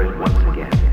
it once again.